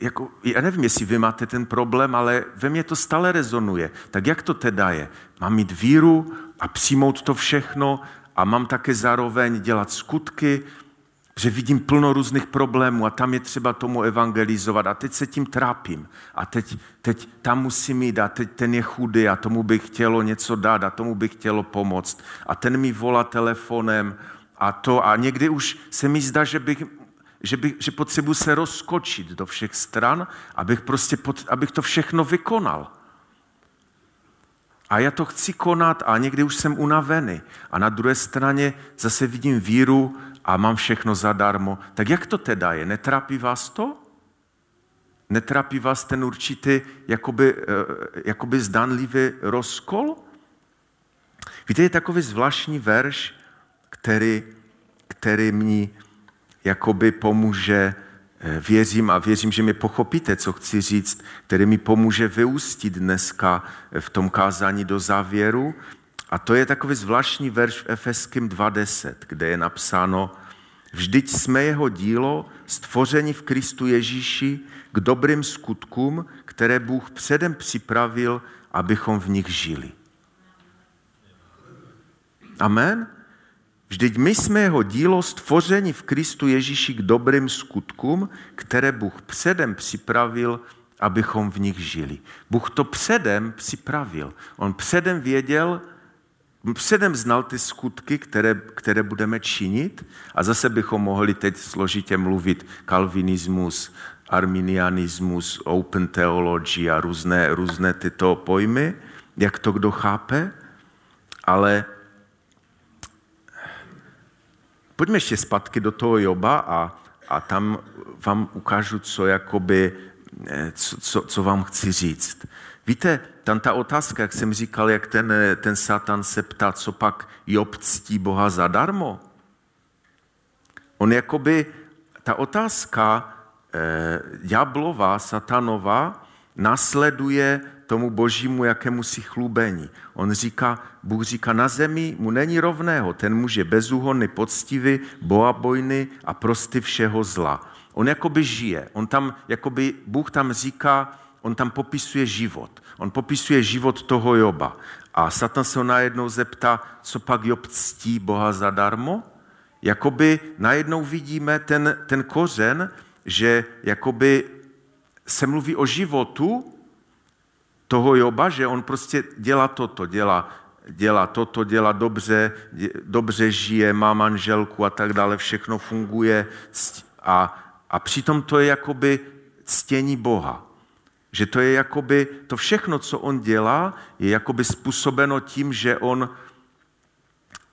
jako, já nevím, jestli vy máte ten problém, ale ve mně to stále rezonuje. Tak jak to teda je? Mám mít víru a přijmout to všechno a mám také zároveň dělat skutky, že vidím plno různých problémů a tam je třeba tomu evangelizovat. A teď se tím trápím. A teď, teď tam musím jít a teď ten je chudý a tomu bych chtělo něco dát a tomu bych chtělo pomoct. A ten mi volá telefonem a to a někdy už se mi zdá, že bych že, bych, že potřebuji se rozkočit do všech stran, abych, prostě abych to všechno vykonal. A já to chci konat a někdy už jsem unavený. A na druhé straně zase vidím víru a mám všechno zadarmo. Tak jak to teda je? Netrápí vás to? Netrápí vás ten určitý jakoby, eh, jakoby zdanlivý rozkol? Víte, je takový zvláštní verš, který, který mi jakoby pomůže, věřím a věřím, že mi pochopíte, co chci říct, který mi pomůže vyústit dneska v tom kázání do závěru. A to je takový zvláštní verš v Efeským 2.10, kde je napsáno, vždyť jsme jeho dílo, stvoření v Kristu Ježíši k dobrým skutkům, které Bůh předem připravil, abychom v nich žili. Amen? Vždyť my jsme jeho dílo stvoření v Kristu Ježíši k dobrým skutkům, které Bůh předem připravil, abychom v nich žili. Bůh to předem připravil. On předem věděl, předem znal ty skutky, které, které budeme činit a zase bychom mohli teď složitě mluvit kalvinismus, arminianismus, open theology a různé, různé tyto pojmy, jak to kdo chápe, ale Pojďme ještě zpátky do toho Joba a, a tam vám ukážu, co, jakoby, eh, co, co, co vám chci říct. Víte, tam ta otázka, jak jsem říkal, jak ten, ten Satan se ptá, co pak Job ctí Boha zadarmo. On jakoby, ta otázka eh, ďáblová, satanová, nasleduje tomu božímu jakému si chlubení. On říká, Bůh říká, na zemi mu není rovného, ten muž je bezúhonný, poctivý, boabojný a prosty všeho zla. On jakoby žije, on tam, jakoby, Bůh tam říká, on tam popisuje život. On popisuje život toho Joba. A Satan se ho najednou zeptá, co pak Job ctí Boha zadarmo? Jakoby najednou vidíme ten, ten kořen, že jakoby se mluví o životu, toho Joba, že on prostě dělá toto, dělá, dělá toto, dělá dobře, dobře žije, má manželku a tak dále, všechno funguje a, a přitom to je jakoby ctění Boha. Že to je jakoby, to všechno, co on dělá, je jakoby způsobeno tím, že on,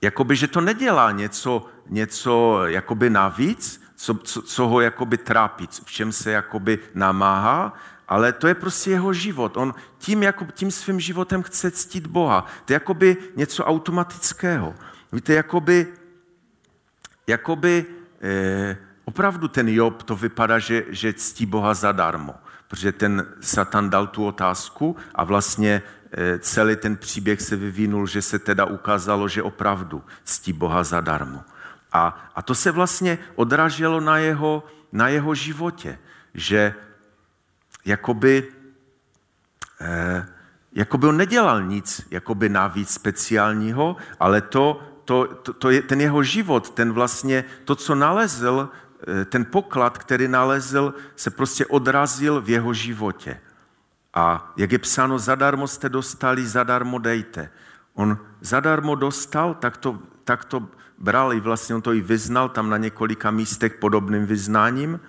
jakoby, že to nedělá něco, něco jakoby navíc, co, co, co ho jakoby trápí, v čem se jakoby namáhá, ale to je prostě jeho život. On tím, jako, tím svým životem chce ctít Boha. To je jakoby něco automatického. Víte, jakoby, jakoby eh, opravdu ten Job to vypadá, že, že ctí Boha zadarmo, protože ten Satan dal tu otázku a vlastně eh, celý ten příběh se vyvinul, že se teda ukázalo, že opravdu ctí Boha zadarmo. A, a to se vlastně odraželo na jeho, na jeho životě, že jakoby, eh, jakoby on nedělal nic jakoby navíc speciálního, ale to, to, to, to je ten jeho život, ten vlastně, to, co nalezl, eh, ten poklad, který nalezl, se prostě odrazil v jeho životě. A jak je psáno, zadarmo jste dostali, zadarmo dejte. On zadarmo dostal, tak to, tak to bral i vlastně on to i vyznal tam na několika místech podobným vyznáním.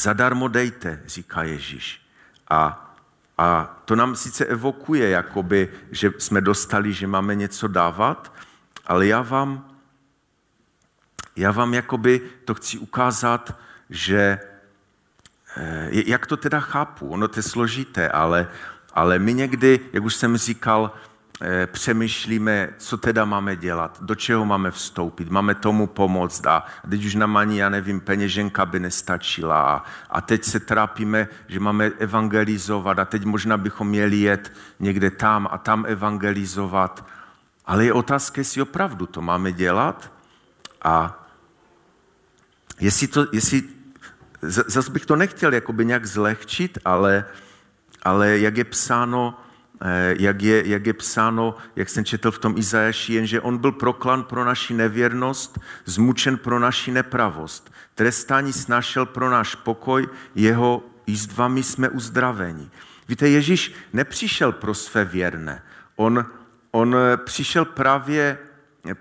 Zadarmo dejte, říká Ježíš. A a to nám sice evokuje, jakoby, že jsme dostali, že máme něco dávat, ale já vám, já vám jakoby to chci ukázat, že eh, jak to teda chápu, ono to je složité, ale, ale my někdy, jak už jsem říkal, přemýšlíme, co teda máme dělat, do čeho máme vstoupit, máme tomu pomoct a teď už nám ani, já nevím, peněženka by nestačila a, a teď se trápíme, že máme evangelizovat a teď možná bychom měli jet někde tam a tam evangelizovat. Ale je otázka, jestli opravdu to máme dělat a jestli to, jestli, zase bych to nechtěl jakoby nějak zlehčit, ale, ale jak je psáno, Eh, jak je, jak je psáno, jak jsem četl v tom Izajaši, jenže on byl proklan pro naši nevěrnost, zmučen pro naši nepravost. Trestání snašel pro náš pokoj, jeho jízdvami jsme uzdraveni. Víte, Ježíš nepřišel pro své věrné. On, on přišel právě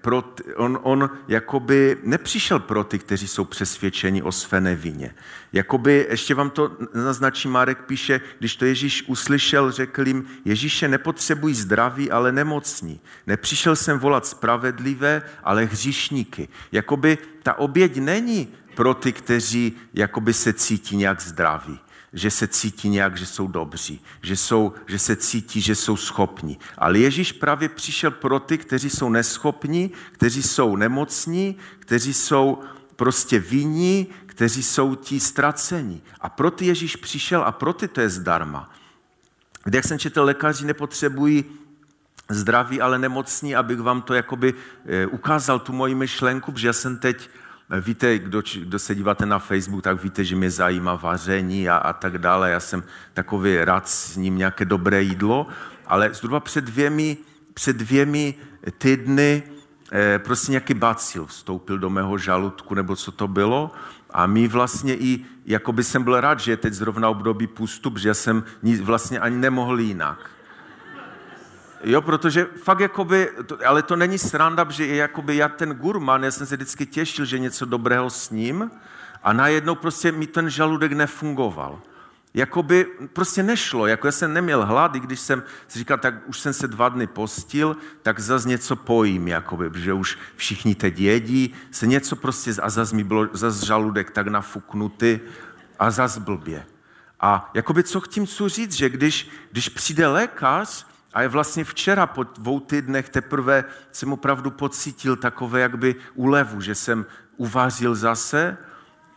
pro, on, on jakoby nepřišel pro ty, kteří jsou přesvědčeni o své nevině. Jakoby, ještě vám to naznačí, Marek píše, když to Ježíš uslyšel, řekl jim, Ježíše nepotřebují zdraví, ale nemocní. Nepřišel jsem volat spravedlivé, ale hříšníky. Jakoby ta oběť není pro ty, kteří jakoby se cítí nějak zdraví že se cítí nějak, že jsou dobří, že, jsou, že se cítí, že jsou schopní. Ale Ježíš právě přišel pro ty, kteří jsou neschopní, kteří jsou nemocní, kteří jsou prostě vinní, kteří jsou ti ztracení. A pro ty Ježíš přišel a pro ty to je zdarma. Kde, jak jsem četl, lékaři nepotřebují zdraví, ale nemocní, abych vám to jakoby eh, ukázal, tu moji myšlenku, protože já jsem teď Víte, kdo, kdo se díváte na Facebook, tak víte, že mě zajímá vaření a, a tak dále. Já jsem takový rád s ním nějaké dobré jídlo, ale zhruba před dvěmi, před dvěmi týdny eh, prostě nějaký bacil vstoupil do mého žaludku, nebo co to bylo. A my vlastně i, jako by jsem byl rád, že je teď zrovna období pustu, že já jsem vlastně ani nemohl jinak. Jo, protože fakt jakoby, ale to není sranda, že je jakoby já ten gurman, já jsem se vždycky těšil, že něco dobrého s ním a najednou prostě mi ten žaludek nefungoval. Jakoby prostě nešlo, jako já jsem neměl hlad, i když jsem si říkal, tak už jsem se dva dny postil, tak zase něco pojím, jakoby, že už všichni teď jedí, se něco prostě, a zase mi bylo zase žaludek tak nafuknutý a zase blbě. A jakoby co tím chci říct, že když, když přijde lékař, a je vlastně včera po dvou týdnech teprve jsem opravdu pocítil takové jakby úlevu, že jsem uvařil zase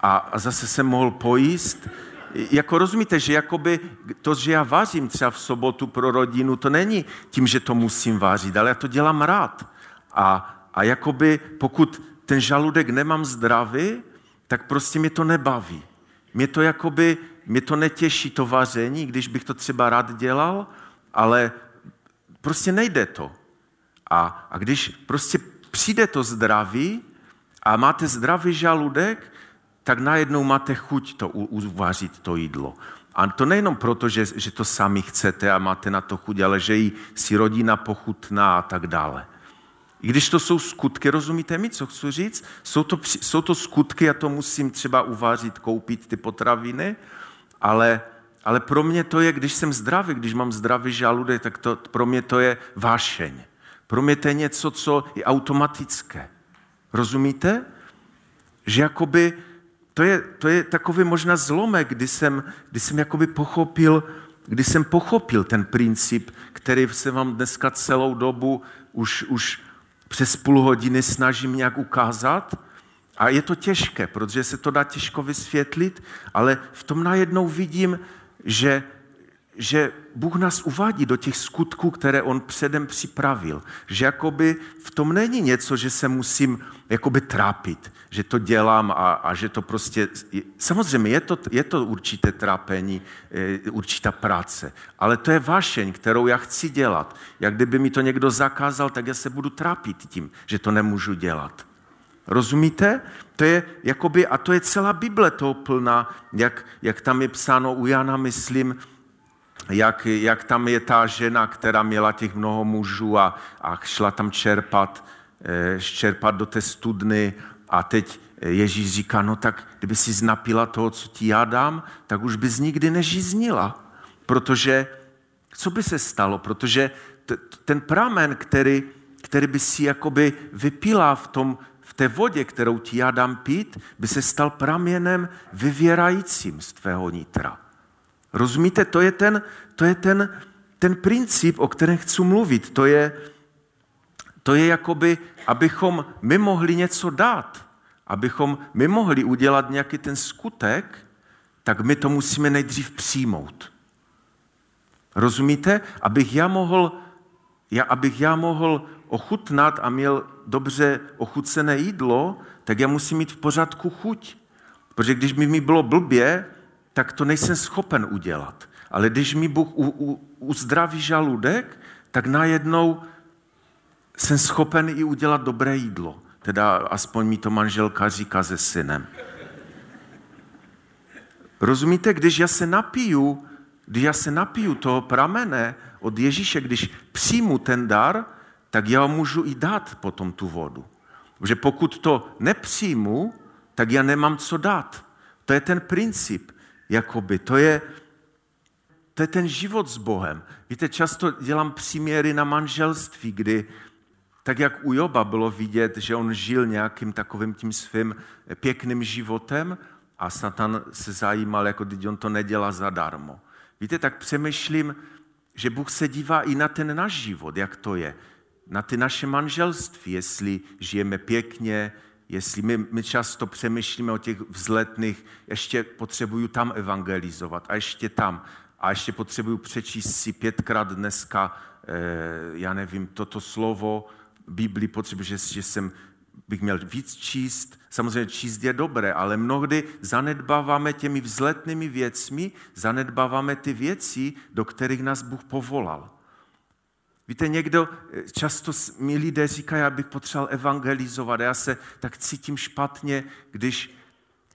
a, a zase jsem mohl pojíst. Jako rozumíte, že jakoby to, že já vařím třeba v sobotu pro rodinu, to není tím, že to musím vařit, ale já to dělám rád. A, a jakoby pokud ten žaludek nemám zdravý, tak prostě mě to nebaví. Mě to jakoby, mě to netěší to vaření, když bych to třeba rád dělal, ale prostě nejde to. A, a když prostě přijde to zdraví a máte zdravý žaludek, tak najednou máte chuť to uvařit, to jídlo. A to nejenom proto, že, že to sami chcete a máte na to chuť, ale že i si rodina pochutná a tak dále. I když to jsou skutky, rozumíte mi, co chci říct? Jsou to, jsou to skutky, já to musím třeba uvařit, koupit ty potraviny, ale ale pro mě to je, když jsem zdravý, když mám zdravý žaludek, tak to, pro mě to je vášeň. Pro mě to je něco, co je automatické. Rozumíte? Že jakoby, to je, to je takový možná zlomek, kdy jsem, kdy jsem jakoby pochopil, kdy jsem pochopil ten princip, který se vám dneska celou dobu už, už přes půl hodiny snažím nějak ukázat. A je to těžké, protože se to dá těžko vysvětlit, ale v tom najednou vidím, že že Bůh nás uvádí do těch skutků, které On předem připravil. Že jakoby v tom není něco, že se musím jakoby trápit, že to dělám a, a že to prostě... Samozřejmě je to, je to určité trápení, eh, určitá práce, ale to je vášeň, kterou já chci dělat. Jak kdyby mi to někdo zakázal, tak já se budu trápit tím, že to nemůžu dělat. Rozumíte? To je jakoby, a to je celá Bible toho plná, jak, jak tam je psáno u Jana, myslím, jak, jak tam je ta žena, která měla těch mnoho mužů a, a šla tam čerpat, eh, čerpat do té studny a teď Ježíš říká, no tak kdyby si znapila toho, co ti já dám, tak už bys nikdy nežíznila. Protože, co by se stalo? Protože t, ten pramen, který, který by si jakoby vypila v, tom, v té vodě, kterou ti já dám pít, by se stal praměnem vyvěrajícím z tvého nitra. Rozumíte, to je ten, to je ten, ten princip, o kterém chci mluvit. To je, to je jakoby, abychom my mohli něco dát, abychom my mohli udělat nějaký ten skutek, tak my to musíme nejdřív přijmout. Rozumíte? Abych já mohl, já, abych já mohl ochutnat a měl dobře ochucené jídlo, tak já musím mít v pořádku chuť. Protože když mi bylo blbě, tak to nejsem schopen udělat. Ale když mi Bůh u, u, uzdraví žaludek, tak najednou jsem schopen i udělat dobré jídlo. Teda aspoň mi to manželka říká se synem. Rozumíte, když já se napiju, když já se napiju toho pramene od Ježíše, když přijmu ten dar, tak já můžu i dát potom tu vodu. Protože pokud to nepřijmu, tak já nemám co dát. To je ten princip. Jakoby. To je, to je ten život s Bohem. Víte, často dělám příměry na manželství, kdy tak jak u Joba bylo vidět, že on žil nějakým takovým tím svým pěkným životem a Satan se zajímal, jako když on to nedělá zadarmo. Víte, tak přemýšlím, že Bůh se dívá i na ten náš život, jak to je. Na ty naše manželství, jestli žijeme pěkně, jestli my, my často přemýšlíme o těch vzletných, ještě potřebuju tam evangelizovat a ještě tam. A ještě potřebuju přečíst si pětkrát dneska, eh, já nevím, toto slovo, Bibli potřebuji, že, že jsem bych měl víc číst. Samozřejmě číst je dobré, ale mnohdy zanedbáváme těmi vzletnými věcmi, zanedbáváme ty věci, do kterých nás Bůh povolal. Víte, někdo, eh, často mi lidé říkají, já bych potřeboval evangelizovat. Já se tak cítím špatně, když,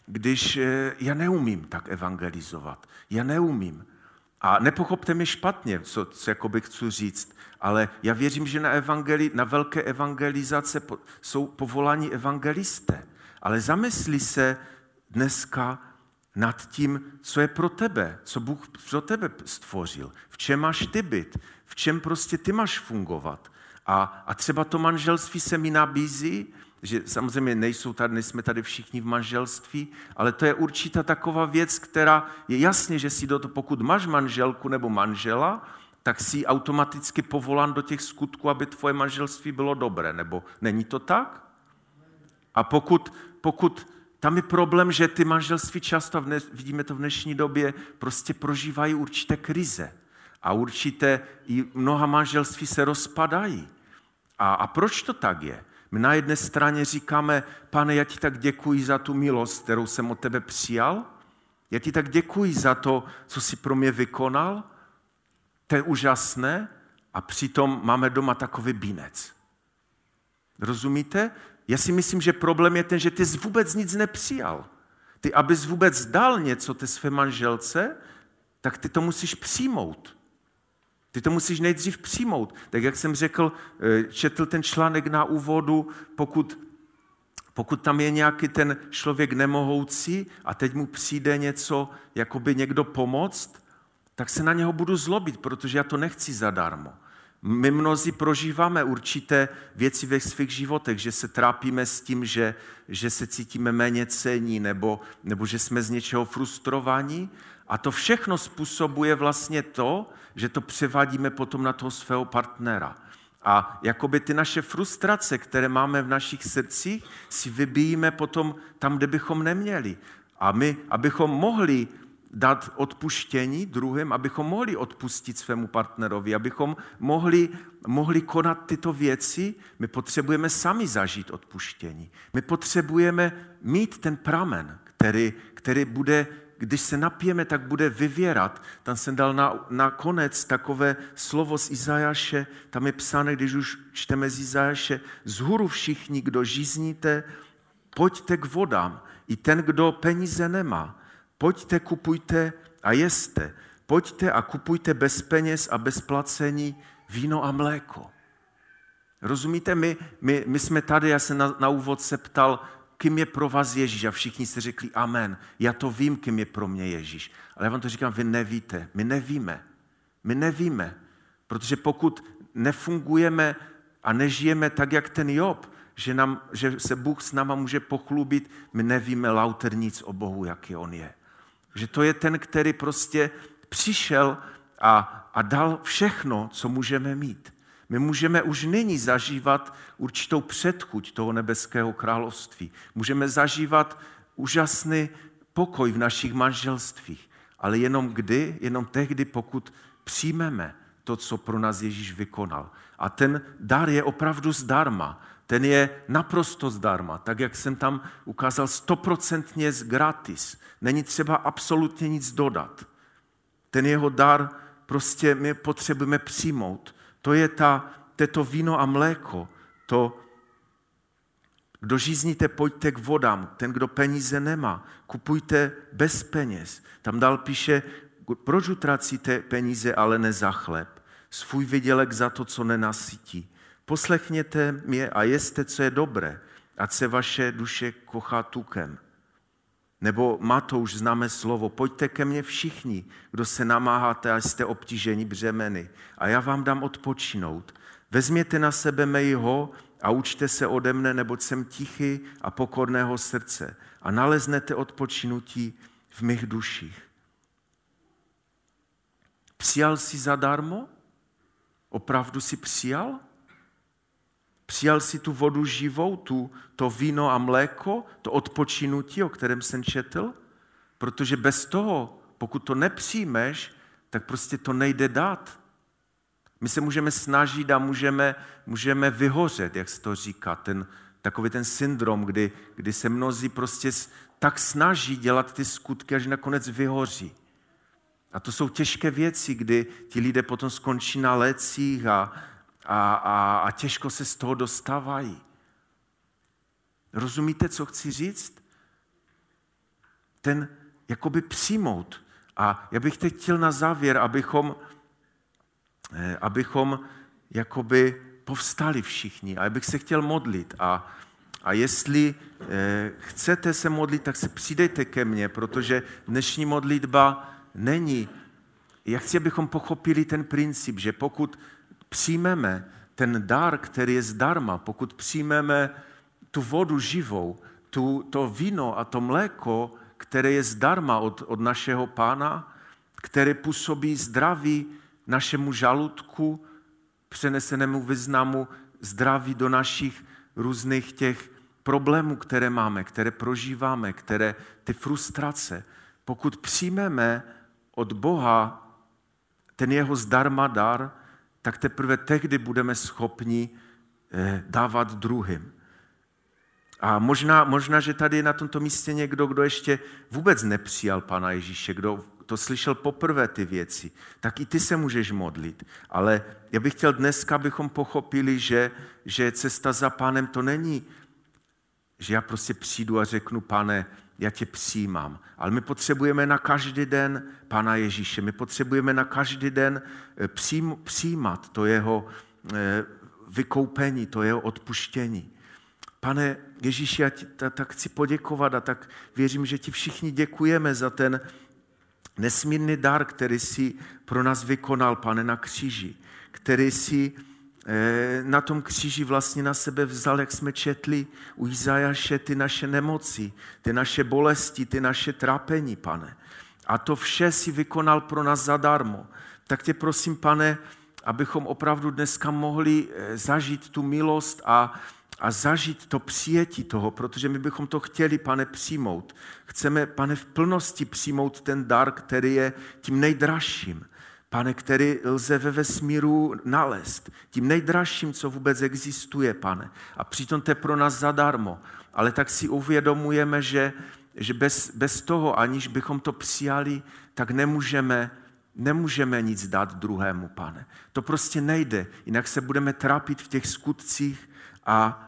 když eh, já neumím tak evangelizovat. Já neumím. A nepochopte mi špatně, co, co jakoby chci říct, ale já věřím, že na, evangeli, na velké evangelizace jsou povoláni evangelisté. Ale zamysli se dneska nad tím, co je pro tebe, co Bůh pro tebe stvořil, v čem máš ty být, v čem prostě ty máš fungovat. A, a třeba to manželství se mi nabízí, že samozřejmě nejsou tady, nejsme tady všichni v manželství, ale to je určitá taková věc, která je jasně, že si do toho, pokud máš manželku nebo manžela, tak si automaticky povolán do těch skutků, aby tvoje manželství bylo dobré, nebo není to tak? A pokud, pokud tam je problém, že ty manželství často, vidíme to v dnešní době, prostě prožívají určité krize. A určité, i mnoha manželství se rozpadají. A, a proč to tak je? My na jedné straně říkáme, pane, já ti tak děkuji za tu milost, kterou jsem od tebe přijal. Já ti tak děkuji za to, co jsi pro mě vykonal. To je úžasné. A přitom máme doma takový bínec. Rozumíte? Já si myslím, že problém je ten, že ty jsi vůbec nic nepřijal. Ty, abys vůbec dal něco té své manželce, tak ty to musíš přijmout. Ty to musíš nejdřív přijmout. Tak jak jsem řekl, eh, četl ten článek na úvodu, pokud, pokud tam je nějaký ten člověk nemohoucí a teď mu přijde něco, jako by někdo pomoct, tak se na něho budu zlobit, protože já to nechci zadarmo. My mnozí prožíváme určité věci ve svých životech, že se trápíme s tím, že, že se cítíme méně cení nebo, nebo že jsme z něčeho frustrovaní. A to všechno způsobuje vlastně to, že to převádíme potom na toho svého partnera. A jakoby ty naše frustrace, které máme v našich srdcích, si vybíjíme potom tam, kde bychom neměli. A my, abychom mohli dát odpuštění druhým, abychom mohli odpustit svému partnerovi, abychom mohli, mohli konat tyto věci, my potřebujeme sami zažít odpuštění. My potřebujeme mít ten pramen, který, který bude, když se napijeme, tak bude vyvěrat. Tam jsem dal na, na konec takové slovo z Izajaše, tam je psáno, když už čteme z Izajaše, zhůru všichni, kdo žízníte, pojďte k vodám. I ten, kdo peníze nemá, pojďte, kupujte a jeste. Pojďte a kupujte bez peněz a bez placení víno a mléko. Rozumíte, my, my, my jsme tady, já jsem na, na úvod se ptal, kým je pro vás Ježíš a všichni se řekli amen. Já to vím, kým je pro mě Ježíš. Ale já vám to říkám, vy nevíte. My nevíme. My nevíme. Protože pokud nefungujeme a nežijeme tak, jak ten Job, že, nám, že se Bůh s náma může pochlubit, my nevíme lauter nic o Bohu, jaký on je. Že to je ten, který prostě přišel a, a dal všechno, co můžeme mít. My můžeme už nyní zažívat určitou předchuť toho nebeského království. Můžeme zažívat úžasný pokoj v našich manželstvích. Ale jenom kdy? Jenom tehdy, pokud přijmeme to, co pro nás Ježíš vykonal. A ten dar je opravdu zdarma. Ten je naprosto zdarma, tak jak jsem tam ukázal, stoprocentně gratis. Není třeba absolutně nic dodat. Ten jeho dar prostě my potřebujeme přijmout. To je ta, to víno a mléko. To, kdo žízníte, pojďte k vodám. Ten, kdo peníze nemá, kupujte bez peněz. Tam dál píše, proč utracíte peníze, ale ne za chléb? Svůj vydělek za to, co nenasytí. Poslechněte mě a jeste, co je dobré, ať se vaše duše kochá tukem. Nebo už známe slovo, pojďte ke mně všichni, kdo se namáháte a jste obtíženi břemeny a já vám dám odpočinout. Vezměte na sebe mého a učte se ode mne, neboť jsem tichý a pokorného srdce a naleznete odpočinutí v mých duších. Přijal jsi zadarmo? Opravdu si přijal? Přijal si tu vodu živou, tu, to víno a mléko, to odpočinutí, o kterém jsem četl? Protože bez toho, pokud to nepřijmeš, tak prostě to nejde dát. My se můžeme snažit a můžeme, můžeme vyhořet, jak se to říká, ten, takový ten syndrom, kdy, kdy se mnozí prostě tak snaží dělat ty skutky, až nakonec vyhoří. A to jsou těžké věci, kdy ti lidé potom skončí na lecích a, a, a, a těžko se z toho dostávají. Rozumíte, co chci říct? Ten jakoby přijmout. A já bych teď chtěl na závěr, abychom, eh, abychom jakoby povstali všichni. A já bych se chtěl modlit. A, a jestli eh, chcete se modlit, tak se přidejte ke mně, protože dnešní modlitba není. Já chci, abychom pochopili ten princip, že pokud přijmeme ten dar, který je zdarma, pokud přijmeme tu vodu živou, tu, to víno a to mléko, které je zdarma od, od našeho pána, které působí zdraví našemu žaludku, přenesenému významu zdraví do našich různých těch problémů, které máme, které prožíváme, které ty frustrace. Pokud přijmeme od Boha ten jeho zdarma dar, tak teprve tehdy budeme schopni eh, dávat druhým. A možná, možná, že tady je na tomto místě někdo, kdo ještě vůbec nepřijal Pana Ježíše, kdo to slyšel poprvé ty věci, tak i ty se můžeš modlit. Ale já bych chtěl dneska, abychom pochopili, že, že cesta za pánem to není, že já prostě přijdu a řeknu, pane, já tě přijímám. Ale my potřebujeme na každý den Pana Ježíše. My potřebujeme na každý den eh, přijímat to jeho eh, vykoupení, to jeho odpuštění. Pane Ježíši, já ti tak chci poděkovat a tak věřím, že ti všichni děkujeme za ten nesmírný dar, který jsi pro nás vykonal, pane, na kříži, který jsi na tom kříži vlastně na sebe vzal, jak jsme četli u Izajaše, ty naše nemoci, ty naše bolesti, ty naše trápení, pane. A to vše si vykonal pro nás zadarmo. Tak tě prosím, pane, abychom opravdu dneska mohli eh, zažít tu milost a, a zažít to přijetí toho, protože my bychom to chtěli, pane, přijmout. Chceme, pane, v plnosti přijmout ten dar, který je tím nejdražším. Pane, který lze ve vesmíru nalézt. Tím nejdražším, co vůbec existuje, pane. A přitom to je pro nás zadarmo. Ale tak si uvědomujeme, že, že bez, bez toho, aniž bychom to přijali, tak nemůžeme, nemůžeme nic dát druhému, pane. To prostě nejde. Jinak se budeme trápit v těch skutcích a,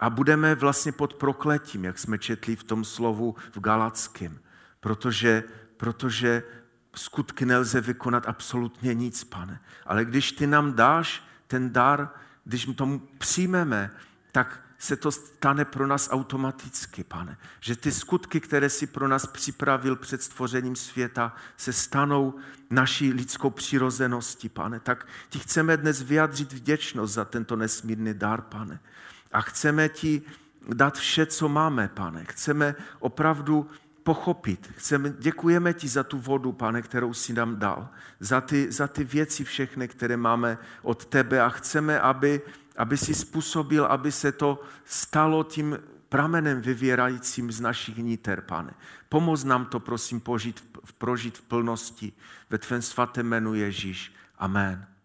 a budeme vlastně pod prokletím, jak jsme četli v tom slovu v Galackém. Protože, protože skutky nelze vykonat absolutně nic, pane. Ale když ty nám dáš ten dar, když tomu přijmeme, tak se to stane pro nás automaticky, pane. Že ty skutky, které si pro nás připravil před stvořením světa, se stanou naší lidskou přirozeností, pane. Tak ti chceme dnes vyjádřit vděčnost za tento nesmírný dar, pane. A chceme ti dát vše, co máme, pane. Chceme opravdu pochopit. Chceme, děkujeme ti za tu vodu, pane, kterou si nám dal. Za ty, za ty věci všechny, které máme od tebe a chceme, aby, aby si způsobil, aby se to stalo tím pramenem vyvěrajícím z našich níter, pane. Pomoz nám to, prosím, požít, prožít v plnosti ve tvém svatém jménu Ježíš. Amen.